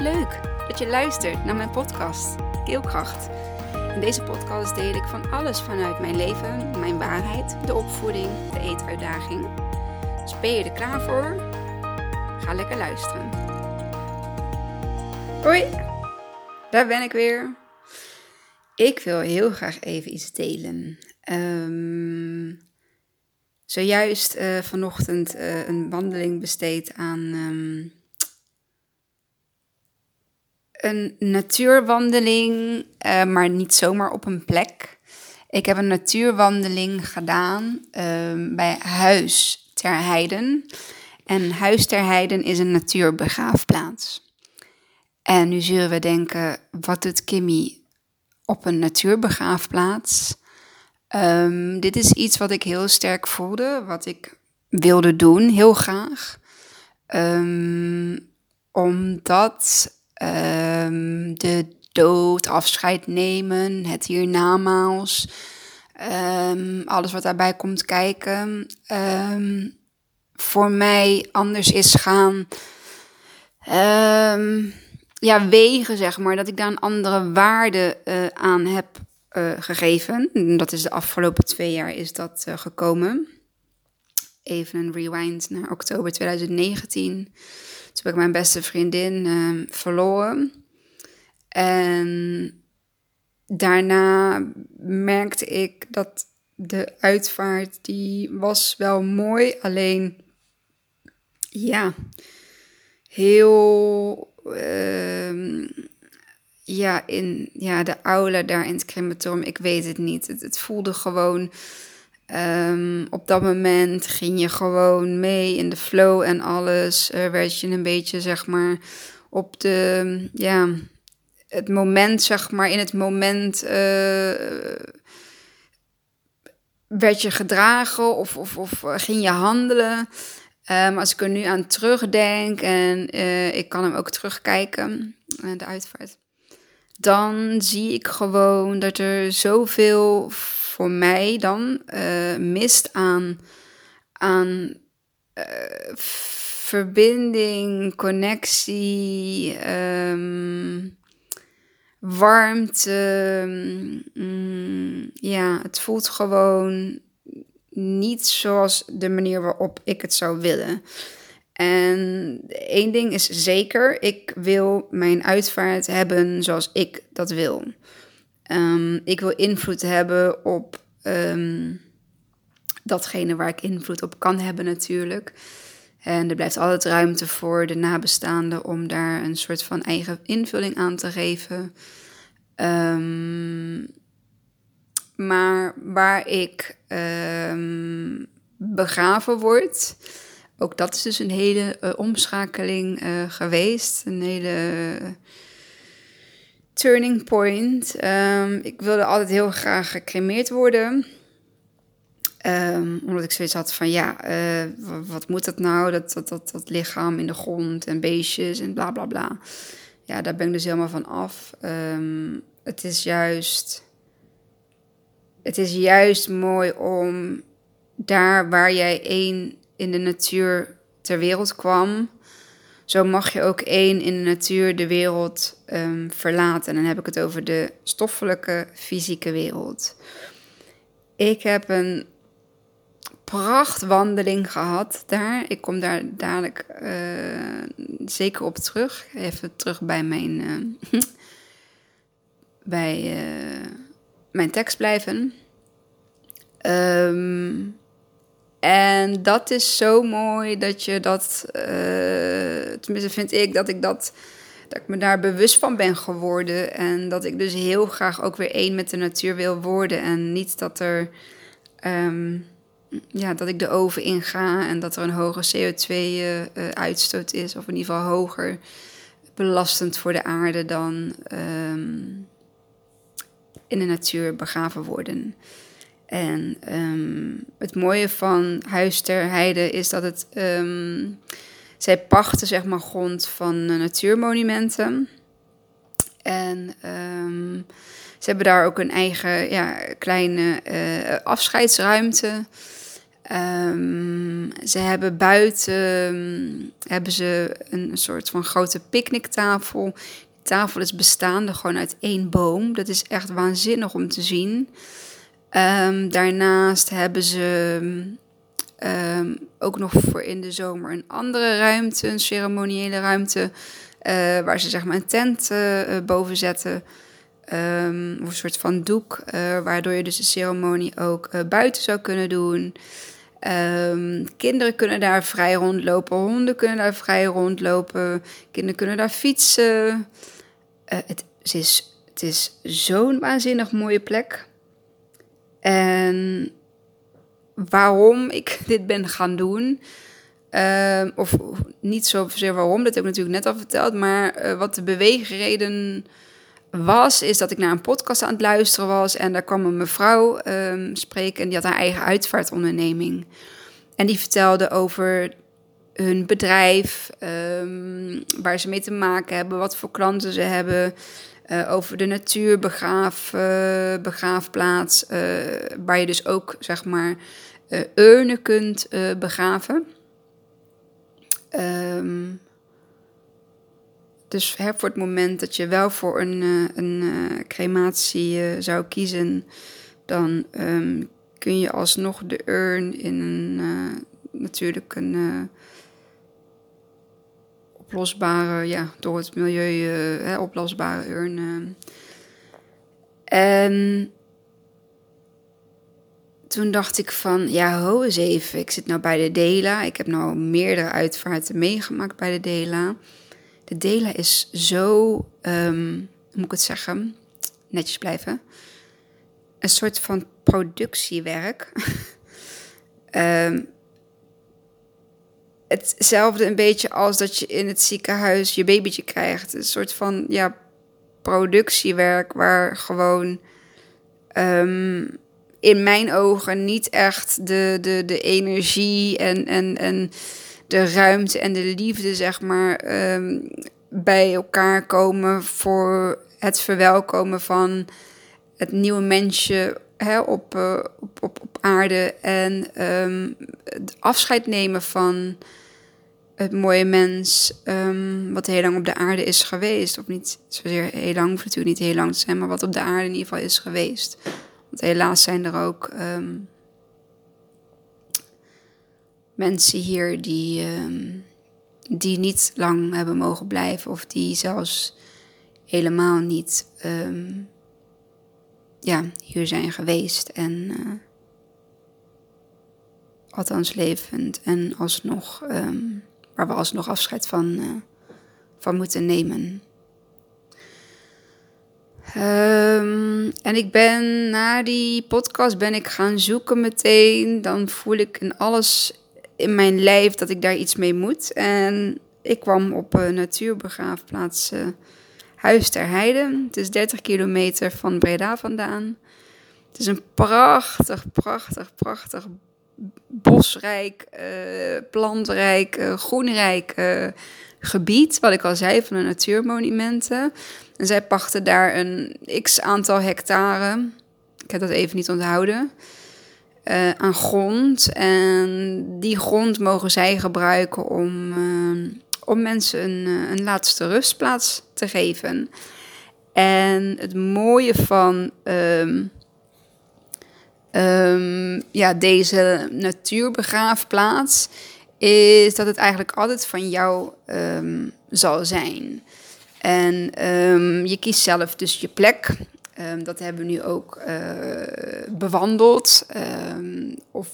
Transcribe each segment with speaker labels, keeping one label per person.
Speaker 1: Leuk dat je luistert naar mijn podcast Keelkracht. In deze podcast deel ik van alles vanuit mijn leven, mijn waarheid, de opvoeding, de eetuitdaging. Dus ben je er klaar voor? Ga lekker luisteren. Hoi, daar ben ik weer. Ik wil heel graag even iets delen. Um, zojuist uh, vanochtend uh, een wandeling besteed aan um, een natuurwandeling, uh, maar niet zomaar op een plek. Ik heb een natuurwandeling gedaan um, bij Huis ter Heiden. En Huis ter Heiden is een natuurbegraafplaats. En nu zullen we denken, wat doet Kimmy op een natuurbegraafplaats? Um, dit is iets wat ik heel sterk voelde, wat ik wilde doen, heel graag. Um, omdat um, de dood, afscheid nemen, het hiernamaals, alles wat daarbij komt kijken, voor mij anders is gaan ja, wegen, zeg maar. Dat ik daar een andere waarde uh, aan heb uh, gegeven. Dat is de afgelopen twee jaar is dat uh, gekomen. Even een rewind naar oktober 2019. Toen heb ik mijn beste vriendin uh, verloren. En daarna merkte ik dat de uitvaart, die was wel mooi. Alleen, ja, heel... Uh, ja, in ja, de aula daar in het crematorium, ik weet het niet. Het, het voelde gewoon. Um, op dat moment ging je gewoon mee in de flow en alles. Werd je een beetje, zeg maar, op de. Ja, het moment, zeg maar, in het moment. Uh, werd je gedragen of, of, of ging je handelen. Um, als ik er nu aan terugdenk en uh, ik kan hem ook terugkijken, de uitvaart dan zie ik gewoon dat er zoveel voor mij dan uh, mist aan, aan uh, verbinding, connectie, um, warmte. Um, ja, het voelt gewoon niet zoals de manier waarop ik het zou willen. En één ding is zeker, ik wil mijn uitvaart hebben zoals ik dat wil. Um, ik wil invloed hebben op um, datgene waar ik invloed op kan hebben natuurlijk. En er blijft altijd ruimte voor de nabestaanden om daar een soort van eigen invulling aan te geven. Um, maar waar ik begraven word, ook dat is dus een hele uh, omschakeling uh, geweest. Een hele turning point. Um, ik wilde altijd heel graag gecremeerd worden. Um, omdat ik zoiets had van ja, uh, wat moet dat nou? Dat, dat, dat, dat lichaam in de grond en beestjes en bla bla bla. Ja, daar ben ik dus helemaal van af. Um, het is juist. Het is juist mooi om daar waar jij één in de natuur ter wereld kwam, zo mag je ook één in de natuur de wereld um, verlaten. En dan heb ik het over de stoffelijke, fysieke wereld. Ik heb een prachtwandeling gehad daar. Ik kom daar dadelijk uh, zeker op terug. Even terug bij mijn, uh, bij, uh, mijn tekst blijven. Um, en dat is zo mooi dat je dat, uh, tenminste vind ik dat ik dat, dat ik me daar bewust van ben geworden. En dat ik dus heel graag ook weer één met de natuur wil worden. En niet dat er, um, ja, dat ik de oven inga en dat er een hoge CO2-uitstoot uh, is. Of in ieder geval hoger belastend voor de aarde dan um, in de natuur begraven worden. En um, het mooie van Huis ter Heide is dat het. Um, zij pachten zeg maar grond van natuurmonumenten. En um, ze hebben daar ook een eigen ja, kleine uh, afscheidsruimte. Ehm, ze hebben buiten hebben ze een soort van grote picknicktafel. De tafel is bestaande gewoon uit één boom. Dat is echt waanzinnig om te zien. Ehm, daarnaast hebben ze ehm, ook nog voor in de zomer een andere ruimte, een ceremoniële ruimte, uh, waar ze zeg maar een tent uh, boven zetten. Um, of een soort van doek, waardoor je dus de ceremonie ook buiten zou kunnen doen. Kinderen kunnen daar vrij rondlopen, honden kunnen daar vrij rondlopen, kinderen kunnen daar fietsen. het, het, is, het is zo'n waanzinnig mooie plek. Waarom ik dit ben gaan doen. Uh, of niet zozeer waarom, dat heb ik natuurlijk net al verteld. Maar uh, wat de beweegreden was, is dat ik naar een podcast aan het luisteren was. En daar kwam een mevrouw um, spreken en die had haar eigen uitvaartonderneming. En die vertelde over hun bedrijf, um, waar ze mee te maken hebben, wat voor klanten ze hebben. Uh, over de natuurbegraafplaats, uh, waar je dus ook zeg maar urnen kunt begraven. Um, dus hè, voor het moment dat je wel voor een, een crematie zou kiezen, dan um, kun je alsnog de urn in een natuurlijk een oplosbare, ja, door het milieu uh, hè, oplosbare urn. En toen dacht ik van, ja, ho eens even. Ik zit nou bij de Dela. Ik heb nou meerdere uitvaarten meegemaakt bij de Dela. De Dela is zo, um, hoe moet ik het zeggen, netjes blijven. Een soort van productiewerk. um, hetzelfde een beetje als dat je in het ziekenhuis je babytje krijgt. Een soort van ja, productiewerk waar gewoon um, in mijn ogen niet echt de, de, de energie en, en, en de ruimte en de liefde, zeg maar, um, bij elkaar komen voor het verwelkomen van het nieuwe mensje hè, op, uh, op, op, op aarde en um, het afscheid nemen van het mooie mens um, wat heel lang op de aarde is geweest. Of niet zozeer heel lang, hoeft natuurlijk niet heel lang te zijn, maar wat op de aarde in ieder geval is geweest. Want helaas zijn er ook um, mensen hier die, um, die niet lang hebben mogen blijven. Of die zelfs helemaal niet ja, hier zijn geweest. En uh, althans levend en alsnog waar we alsnog afscheid van, uh, van moeten nemen. Um, en ik ben na die podcast ben ik gaan zoeken meteen. Dan voel ik in alles in mijn lijf dat ik daar iets mee moet. En ik kwam op een natuurbegraafplaats uh, Huis ter Heide. Het is 30 kilometer van Breda vandaan. Het is een prachtig, prachtig, prachtig bosrijk, uh, plantrijk, uh, groenrijk uh, gebied. Wat ik al zei, van de natuurmonumenten. En zij pachten daar een x aantal hectare. Ik heb dat even niet onthouden. aan grond. En die grond mogen zij gebruiken om, om mensen een, een laatste rustplaats te geven. En het mooie van. Uh, um, ja, deze natuurbegraafplaats, is dat het eigenlijk altijd van jou um, zal zijn. En um, je kiest zelf dus je plek. dat hebben we nu ook uh, bewandeld. of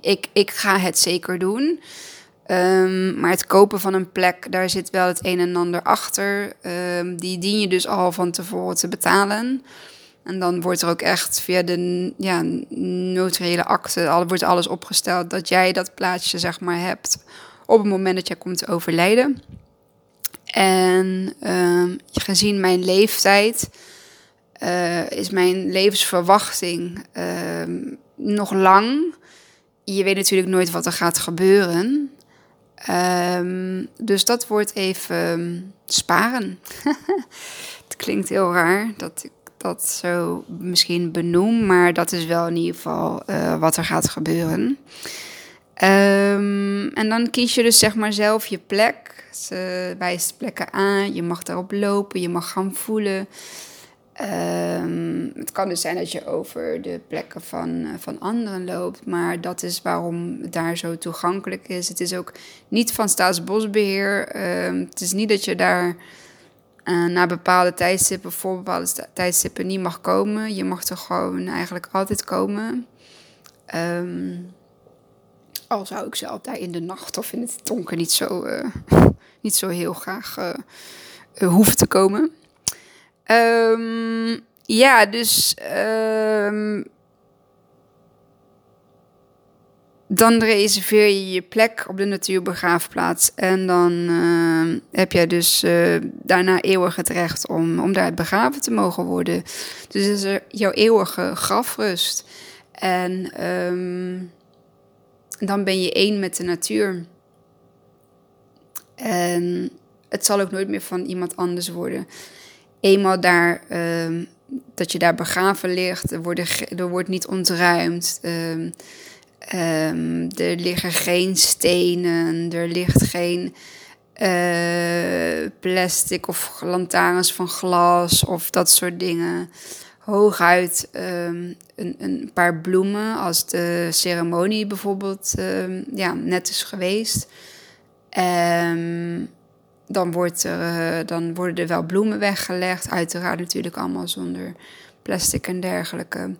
Speaker 1: ik, ik ga het zeker doen. Maar het kopen van een plek, daar zit wel het een en ander achter. Die dien je dus al van tevoren te betalen. En dan wordt er ook echt via de ja, notariële akte, wordt alles opgesteld dat jij dat plaatsje zeg maar hebt op het moment dat jij komt te overlijden. En uh, gezien mijn leeftijd uh, is mijn levensverwachting uh, nog lang. Je weet natuurlijk nooit wat er gaat gebeuren. Um, dus dat wordt even sparen. het klinkt heel raar dat ik dat zo misschien benoem, maar dat is wel in ieder geval uh, wat er gaat gebeuren. Um, en dan kies je dus zeg maar zelf je plek. Ze wijst plekken aan, je mag daarop lopen, je mag gaan voelen. Um, het kan dus zijn dat je over de plekken van, uh, van anderen loopt, maar dat is waarom het daar zo toegankelijk is. Het is ook niet van Staatsbosbeheer. Um, het is niet dat je daar uh, na bepaalde tijdstippen, voor bepaalde tijdstippen niet mag komen. Je mag er gewoon eigenlijk altijd komen. Um, al zou ik zelf daar in de nacht of in het donker niet zo, uh, niet zo heel graag uh, hoeven te komen. Um, ja, dus um, dan reserveer je je plek op de natuurbegraafplaats. En dan uh, heb jij dus uh, daarna eeuwig het recht om, om daar begraven te mogen worden. Dus is er jouw eeuwige grafrust. En um, dan ben je één met de natuur. En het zal ook nooit meer van iemand anders worden. Eenmaal daar, um, dat je daar begraven ligt, er, er wordt niet ontruimd. Um, um, er liggen geen stenen, er ligt geen uh, plastic of lantaarns van glas of dat soort dingen hooguit um, een, een, paar bloemen als de ceremonie bijvoorbeeld um, ja, net is geweest. Dan, wordt er, uh, dan worden er wel bloemen weggelegd. Uiteraard natuurlijk allemaal zonder plastic en dergelijke.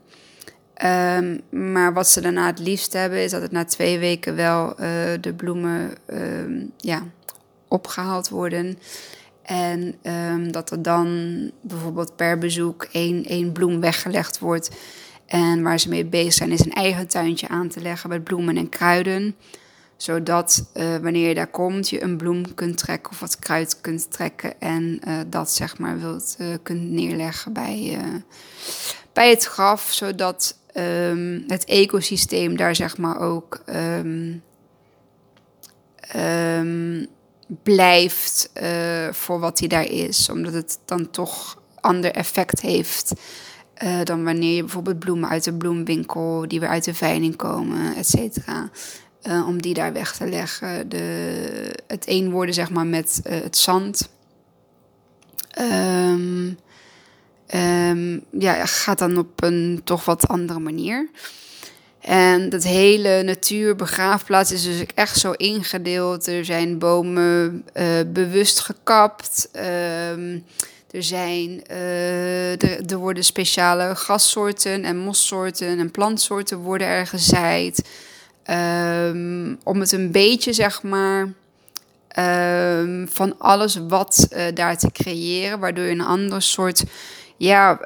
Speaker 1: Maar wat ze daarna het liefst hebben is dat het na twee weken wel uh, de bloemen ja, opgehaald worden. En um, dat er dan bijvoorbeeld per bezoek één, één bloem weggelegd wordt. En waar ze mee bezig zijn is een eigen tuintje aan te leggen met bloemen en kruiden. Zodat uh, wanneer je daar komt, je een bloem kunt trekken of wat kruid kunt trekken. En uh, dat zeg maar wilt, kunt neerleggen bij, bij het graf. Zodat um, het ecosysteem daar zeg maar ook um, blijft uh, voor wat hij daar is. Omdat het dan toch ander effect heeft uh, dan wanneer je bijvoorbeeld bloemen uit de bloemwinkel, die weer uit de veiling komen, et cetera. Uh, om die daar weg te leggen. De, het een worden zeg maar met het zand. Um, um, ja, gaat dan op een toch wat andere manier. En dat hele natuurbegraafplaats is dus echt zo ingedeeld. Er zijn bomen uh, bewust gekapt. Uh, er, zijn, uh, er, worden speciale grassoorten en mossoorten en plantsoorten worden er gezaaid. Um, om het een beetje, zeg maar, van alles wat uh, daar te creëren. Waardoor je een ander soort, ja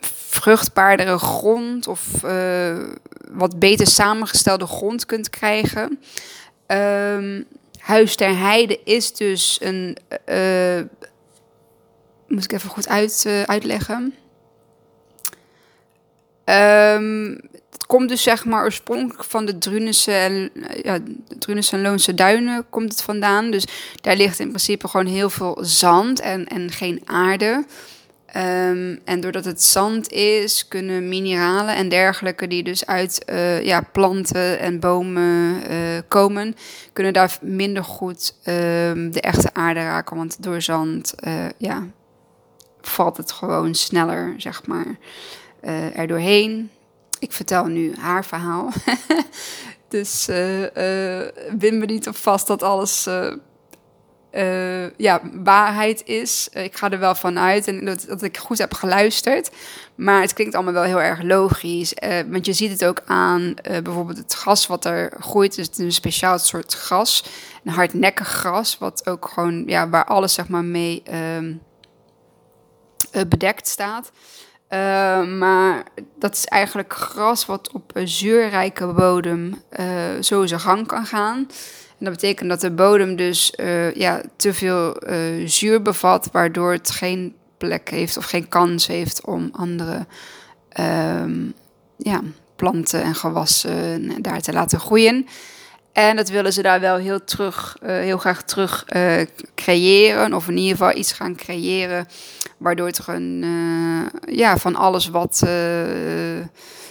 Speaker 1: vruchtbaardere grond of uh, wat beter samengestelde grond kunt krijgen. Um, Huis ter Heide is dus een. Uh, moet ik even goed uit, uitleggen. Um, het komt dus zeg maar oorspronkelijk van de Drunense en, ja, Drunense en Loonse duinen komt het vandaan. Dus daar ligt in principe gewoon heel veel zand en, en geen aarde. Um, en doordat het zand is, kunnen mineralen en dergelijke die dus uit uh, ja, planten en bomen uh, komen, kunnen daar minder goed um, de echte aarde raken. Want door zand uh, ja, valt het gewoon sneller, zeg maar, er doorheen. Ik vertel nu haar verhaal. dus win me niet op vast dat alles ja, waarheid is. Ik ga er wel van uit en dat, ik goed heb geluisterd. Maar het klinkt allemaal wel heel erg logisch. Want je ziet het ook aan bijvoorbeeld het gras wat er groeit. Dus het is een speciaal soort gras. Een hardnekkig gras, wat ook gewoon, ja, waar alles zeg maar mee ehm, bedekt staat. Maar dat is eigenlijk gras wat op een zuurrijke bodem zo zijn gang kan gaan. En dat betekent dat de bodem dus uh, ja, te veel uh, zuur bevat, waardoor het geen plek heeft of geen kans heeft om andere um, ja, planten en gewassen daar te laten groeien. En dat willen ze daar wel heel, terug, uh, heel graag terug uh, creëren. Of in ieder geval iets gaan creëren. Waardoor er een, uh, ja, van alles wat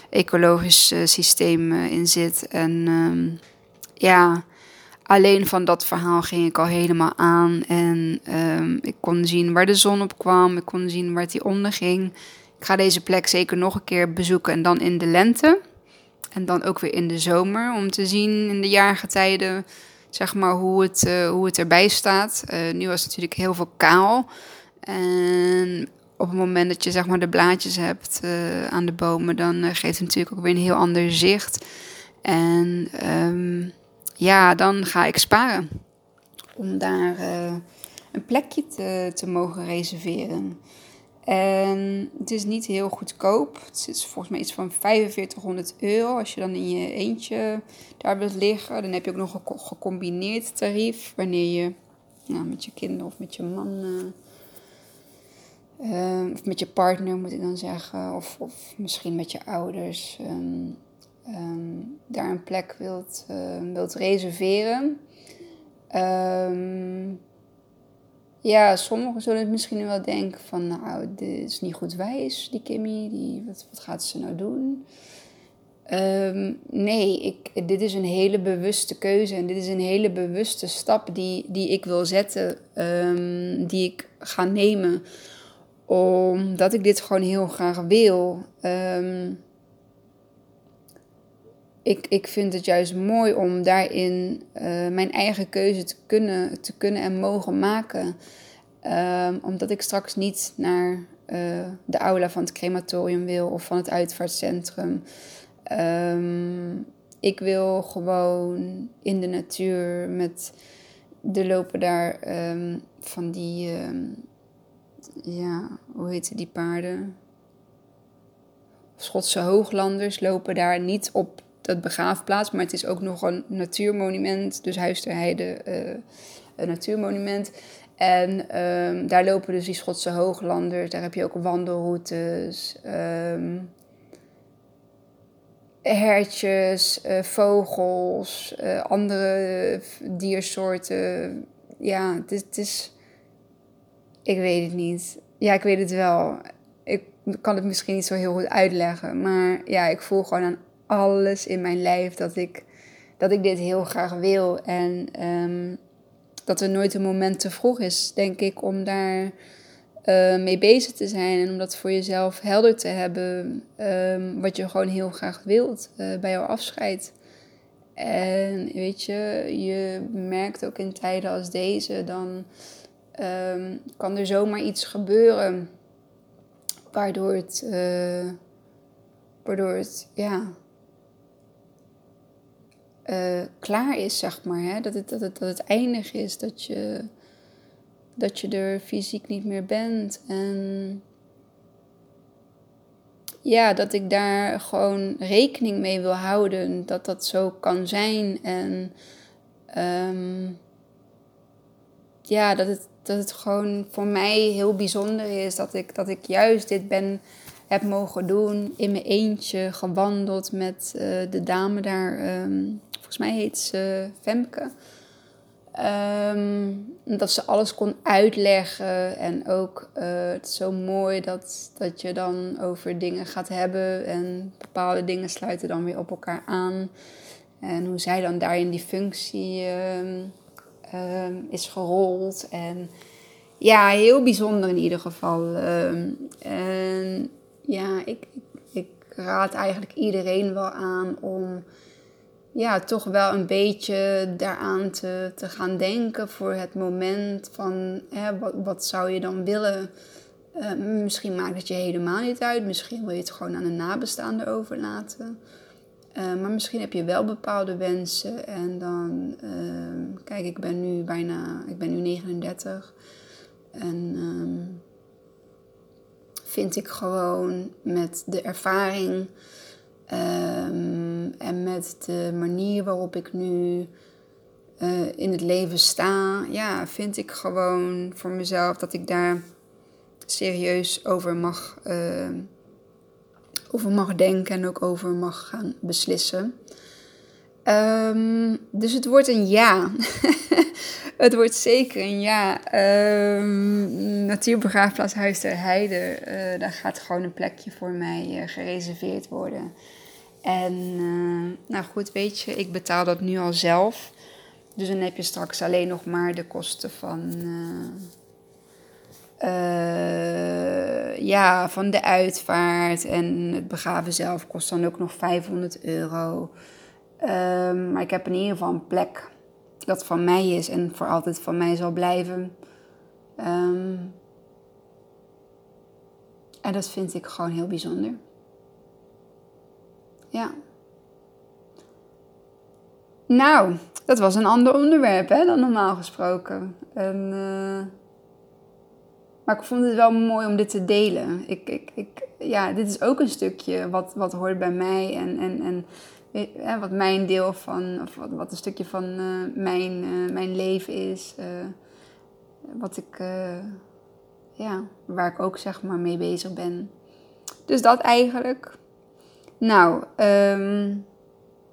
Speaker 1: ecologisch systeem in zit. En um, ja, alleen van dat verhaal ging ik al helemaal aan. En um, ik kon zien waar de zon op kwam. Ik kon zien waar die onderging. Ik ga deze plek zeker nog een keer bezoeken. En dan in de lente. En dan ook weer in de zomer om te zien in de jaargetijden, zeg maar, hoe het, uh, hoe het erbij staat. Uh, nu was het natuurlijk heel veel kaal. En op het moment dat je zeg maar de blaadjes hebt uh, aan de bomen, dan geeft het natuurlijk ook weer een heel ander zicht. En um, ja, dan ga ik sparen om daar een plekje te, te mogen reserveren. En het is niet heel goedkoop. Het is volgens mij iets van 4500 euro. Als je dan in je eentje daar wilt liggen. Dan heb je ook nog een gecombineerd tarief. Wanneer je nou, met je kinderen of met je man... Uh, of met je partner moet ik dan zeggen. Of, of misschien met je ouders. Um, um, daar een plek wilt, uh, wilt reserveren. Um, ja, sommigen zullen het misschien wel denken van, nou, dit is niet goed wijs, die Kimmy, die, wat, wat gaat ze nou doen? Um, nee, ik, dit is een hele bewuste keuze en dit is een hele bewuste stap die, die ik wil zetten, um, die ik ga nemen, omdat ik dit gewoon heel graag wil. Um, ik, ik vind het juist mooi om daarin uh, mijn eigen keuze te kunnen, te kunnen en mogen maken. Um, omdat ik straks niet naar uh, de aula van het crematorium wil of van het uitvaartcentrum. Um, ik wil gewoon in de natuur met. de lopen daar um, van die. ja, hoe heet die paarden? Schotse hooglanders lopen daar niet op dat begraafplaats, maar het is ook nog een natuurmonument. Dus Huis ter Heide, uh, een natuurmonument. En um, daar lopen dus die Schotse hooglanders. Daar heb je ook wandelroutes. Um, hertjes, uh, vogels, uh, andere diersoorten. Ja, het is, het is, Ik weet het niet. Ja, ik weet het wel. Ik kan het misschien niet zo heel goed uitleggen. Maar ja, ik voel gewoon aan alles in mijn lijf dat ik, dat ik dit heel graag wil. En um, dat er nooit een moment te vroeg is, denk ik, om daar uh, mee bezig te zijn. En om dat voor jezelf helder te hebben. Um, wat je gewoon heel graag wilt uh, bij jouw afscheid. En weet je, je merkt ook in tijden als deze, dan um, kan er zomaar iets gebeuren. Waardoor het, uh, waardoor het ja, uh, klaar is, zeg maar. Hè? Dat, het, dat, het, dat het eindig is, dat je, dat je er fysiek niet meer bent. En ja, dat ik daar gewoon rekening mee wil houden dat dat zo kan zijn. En um, ja, dat het, dat het gewoon voor mij heel bijzonder is dat ik, dat ik juist dit ben heb mogen doen in mijn eentje, gewandeld met uh, de dame daar. Um, volgens mij heet ze Femke. Um, dat ze alles kon uitleggen. En ook, uh, het is zo mooi dat, dat je dan over dingen gaat hebben. En bepaalde dingen sluiten dan weer op elkaar aan. En hoe zij dan daarin die functie um, um, is gerold. En ja, heel bijzonder in ieder geval. en ja, ik, ik raad eigenlijk iedereen wel aan om ja, toch wel een beetje daaraan te, te gaan denken voor het moment van hè, wat, wat zou je dan willen. Uh, misschien maakt het je helemaal niet uit. Misschien wil je het gewoon aan de nabestaanden overlaten. Uh, maar misschien heb je wel bepaalde wensen. En dan, uh, kijk, ik ben nu bijna, ik ben nu 39. En ehm, vind ik gewoon met de ervaring um, en met de manier waarop ik nu uh, in het leven sta, ja, vind ik gewoon voor mezelf dat ik daar serieus over mag, uh, over mag denken en ook over mag gaan beslissen. Ehm, dus het wordt een ja. het wordt zeker een ja. Um, Natuurbegraafplaats Huis ter Heide, daar gaat gewoon een plekje voor mij gereserveerd worden. En uh, nou goed, weet je, ik betaal dat nu al zelf. Dus dan heb je straks alleen nog maar de kosten van, ja, van de uitvaart. En het begraven zelf kost dan ook nog 500 euro. Um, maar ik heb in ieder geval een plek dat van mij is en voor altijd van mij zal blijven. Um, en dat vind ik gewoon heel bijzonder. Ja. Nou, dat was een ander onderwerp hè, dan normaal gesproken. En, uh, maar ik vond het wel mooi om dit te delen. Ik, ik, ik, ja, dit is ook een stukje wat, wat hoort bij mij. En, en, en wat mijn deel van, of wat, een stukje van uh, mijn, mijn leven is. Wat ik, ja, waar ik ook zeg maar mee bezig ben. Dus dat eigenlijk. Nou, um,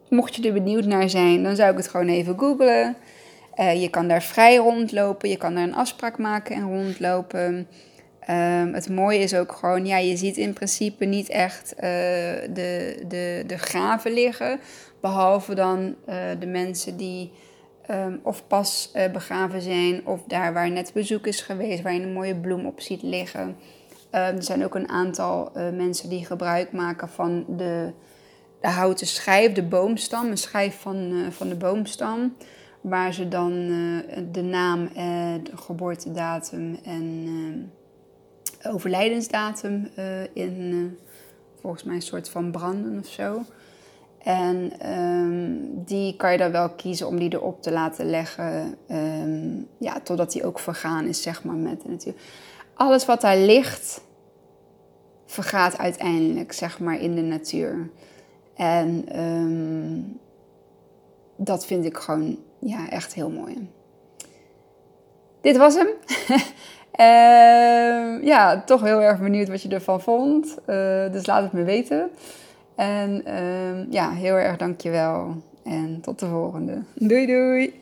Speaker 1: mocht je er benieuwd naar zijn, dan zou ik het gewoon even googlen. je kan daar vrij rondlopen, je kan daar een afspraak maken en rondlopen. Um, het mooie is ook gewoon, ja, je ziet in principe niet echt uh, de, de, de graven liggen. Behalve dan uh, de mensen die um, of pas begraven zijn, of daar waar net bezoek is geweest, waar je een mooie bloem op ziet liggen. Um, er zijn ook een aantal mensen die gebruik maken van de, de houten schijf, de boomstam, een schijf van, van de boomstam. Waar ze dan de naam, de geboortedatum en overlijdensdatum in, volgens mij een soort van branden of zo. En um, die kan je dan wel kiezen om die erop te laten leggen, um, ja, totdat die ook vergaan is, zeg maar, met de natuur. Alles wat daar ligt, vergaat uiteindelijk, zeg maar, in de natuur. En um, dat vind ik gewoon, ja, echt heel mooi. Dit was hem. Uh, ja, toch heel erg benieuwd wat je ervan vond. Uh, dus laat het me weten. En uh, ja, heel erg dankjewel. En tot de volgende. Doei doei!